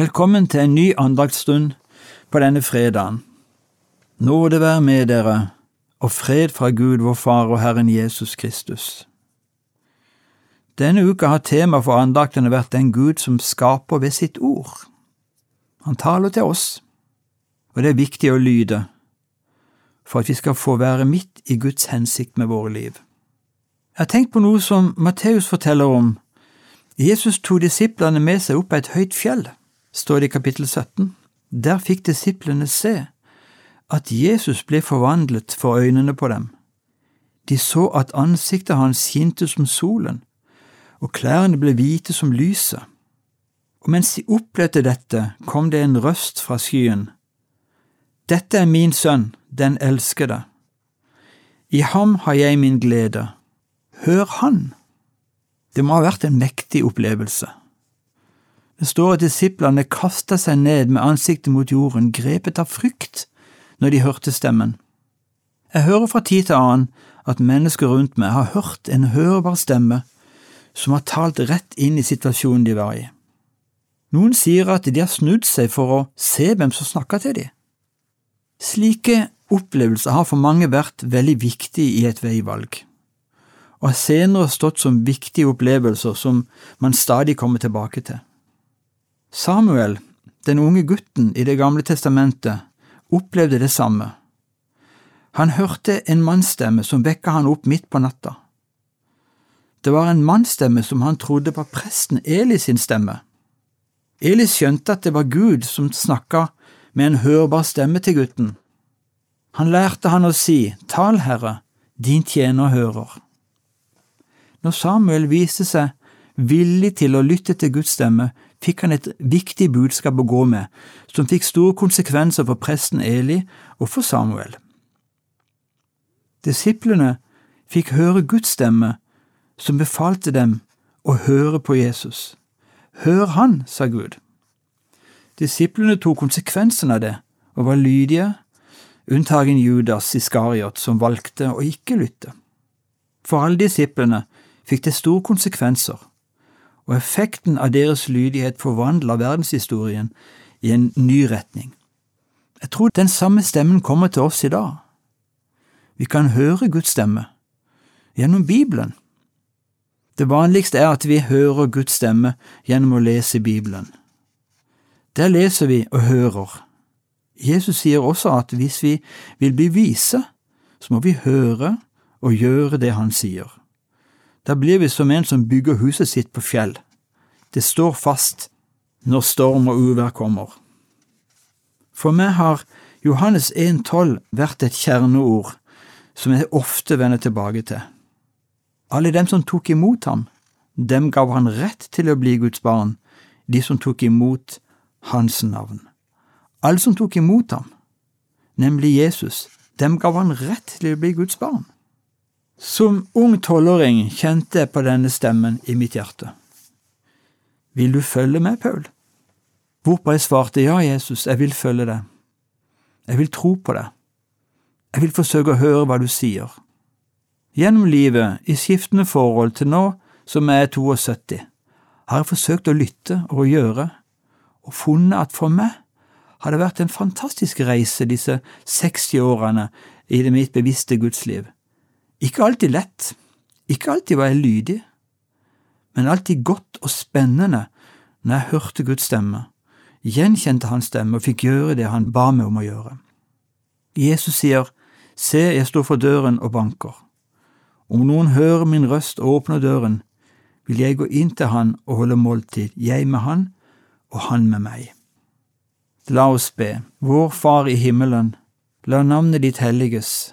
Velkommen til en ny andaktsstund på denne fredagen. Nåde være med dere, og fred fra Gud vår Far og Herren Jesus Kristus. Denne uka har temaet for andaktene vært den Gud som skaper ved sitt ord. Han taler til oss, og det er viktig å lyde for at vi skal få være midt i Guds hensikt med våre liv. Jeg har tenkt på noe som Matteus forteller om. Jesus tok disiplene med seg opp på et høyt fjell står det i kapittel 17. Der fikk disiplene se at Jesus ble forvandlet for øynene på dem. De så at ansiktet hans skinte som solen, og klærne ble hvite som lyset. Og mens de opplevde dette, kom det en røst fra skyen. Dette er min sønn, den elskede. I ham har jeg min glede. Hør han! Det må ha vært en mektig opplevelse. Det står at disiplene kasta seg ned med ansiktet mot jorden, grepet av frykt når de hørte stemmen. Jeg hører fra tid til annen at mennesker rundt meg har hørt en hørbar stemme som har talt rett inn i situasjonen de var i. Noen sier at de har snudd seg for å se hvem som snakker til dem. Slike opplevelser har for mange vært veldig viktig i et veivalg, og har senere stått som viktige opplevelser som man stadig kommer tilbake til. Samuel, den unge gutten i Det gamle testamentet, opplevde det samme. Han hørte en mannsstemme som vekka han opp midt på natta. Det var en mannsstemme som han trodde var presten Eli sin stemme. Eli skjønte at det var Gud som snakka med en hørbar stemme til gutten. Han lærte han å si, Tal, Herre, din tjener hører. Når Samuel viste seg villig til å lytte til Guds stemme, fikk han et viktig budskap å gå med, som fikk store konsekvenser for presten Eli og for Samuel. Disiplene fikk høre Guds stemme, som befalte dem å høre på Jesus. Hør han, sa Gud. Disiplene tok konsekvensen av det og var lydige, unntagen Judas Iskariot, som valgte å ikke lytte. For alle disiplene fikk det store konsekvenser og effekten av deres lydighet forvandla verdenshistorien i en ny retning. Jeg tror den samme stemmen kommer til oss i dag. Vi kan høre Guds stemme gjennom Bibelen. Det vanligste er at vi hører Guds stemme gjennom å lese Bibelen. Der leser vi og hører. Jesus sier også at hvis vi vil bli vise, så må vi høre og gjøre det han sier. Da blir vi som en som bygger huset sitt på fjell. Det står fast når storm og uvær kommer. For meg har Johannes 1,12 vært et kjerneord som jeg ofte vender tilbake til. Alle dem som tok imot ham, dem gav han rett til å bli Guds barn, de som tok imot hans navn. Alle som tok imot ham, nemlig Jesus, dem gav han rett til å bli Guds barn. Som ung tolvåring kjente jeg på denne stemmen i mitt hjerte. Vil du følge med, Paul? Hvorpå jeg svarte ja, Jesus, jeg vil følge deg. Jeg vil tro på deg. Jeg vil forsøke å høre hva du sier. Gjennom livet, i skiftende forhold til nå som jeg er 72, har jeg forsøkt å lytte og å gjøre, og funnet at for meg har det vært en fantastisk reise disse 60 årene i det mitt bevisste gudsliv. Ikke alltid lett, ikke alltid var jeg lydig, men alltid godt og spennende når jeg hørte Guds stemme, gjenkjente hans stemme og fikk gjøre det han ba meg om å gjøre. Jesus sier, Se, jeg står for døren og banker. Om noen hører min røst og åpner døren, vil jeg gå inn til han og holde måltid, jeg med han og han med meg. La oss be, Vår Far i himmelen, la navnet ditt helliges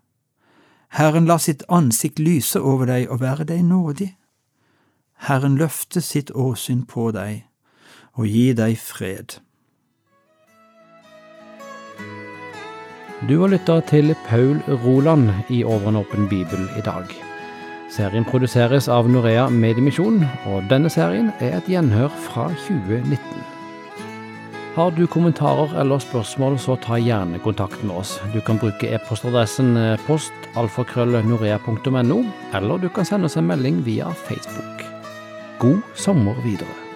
Herren lar sitt ansikt lyse over deg og være deg nådig. Herren løfte sitt åsyn på deg og gi deg fred. Du har lytta til Paul Roland i Over åpen bibel i dag. Serien produseres av Norea Mediemisjon, og denne serien er et gjenhør fra 2019. Har du kommentarer eller spørsmål, så ta gjerne kontakt med oss. Du kan bruke e-postadressen postalfakrøllnorea.no, eller du kan sende oss en melding via Facebook. God sommer videre.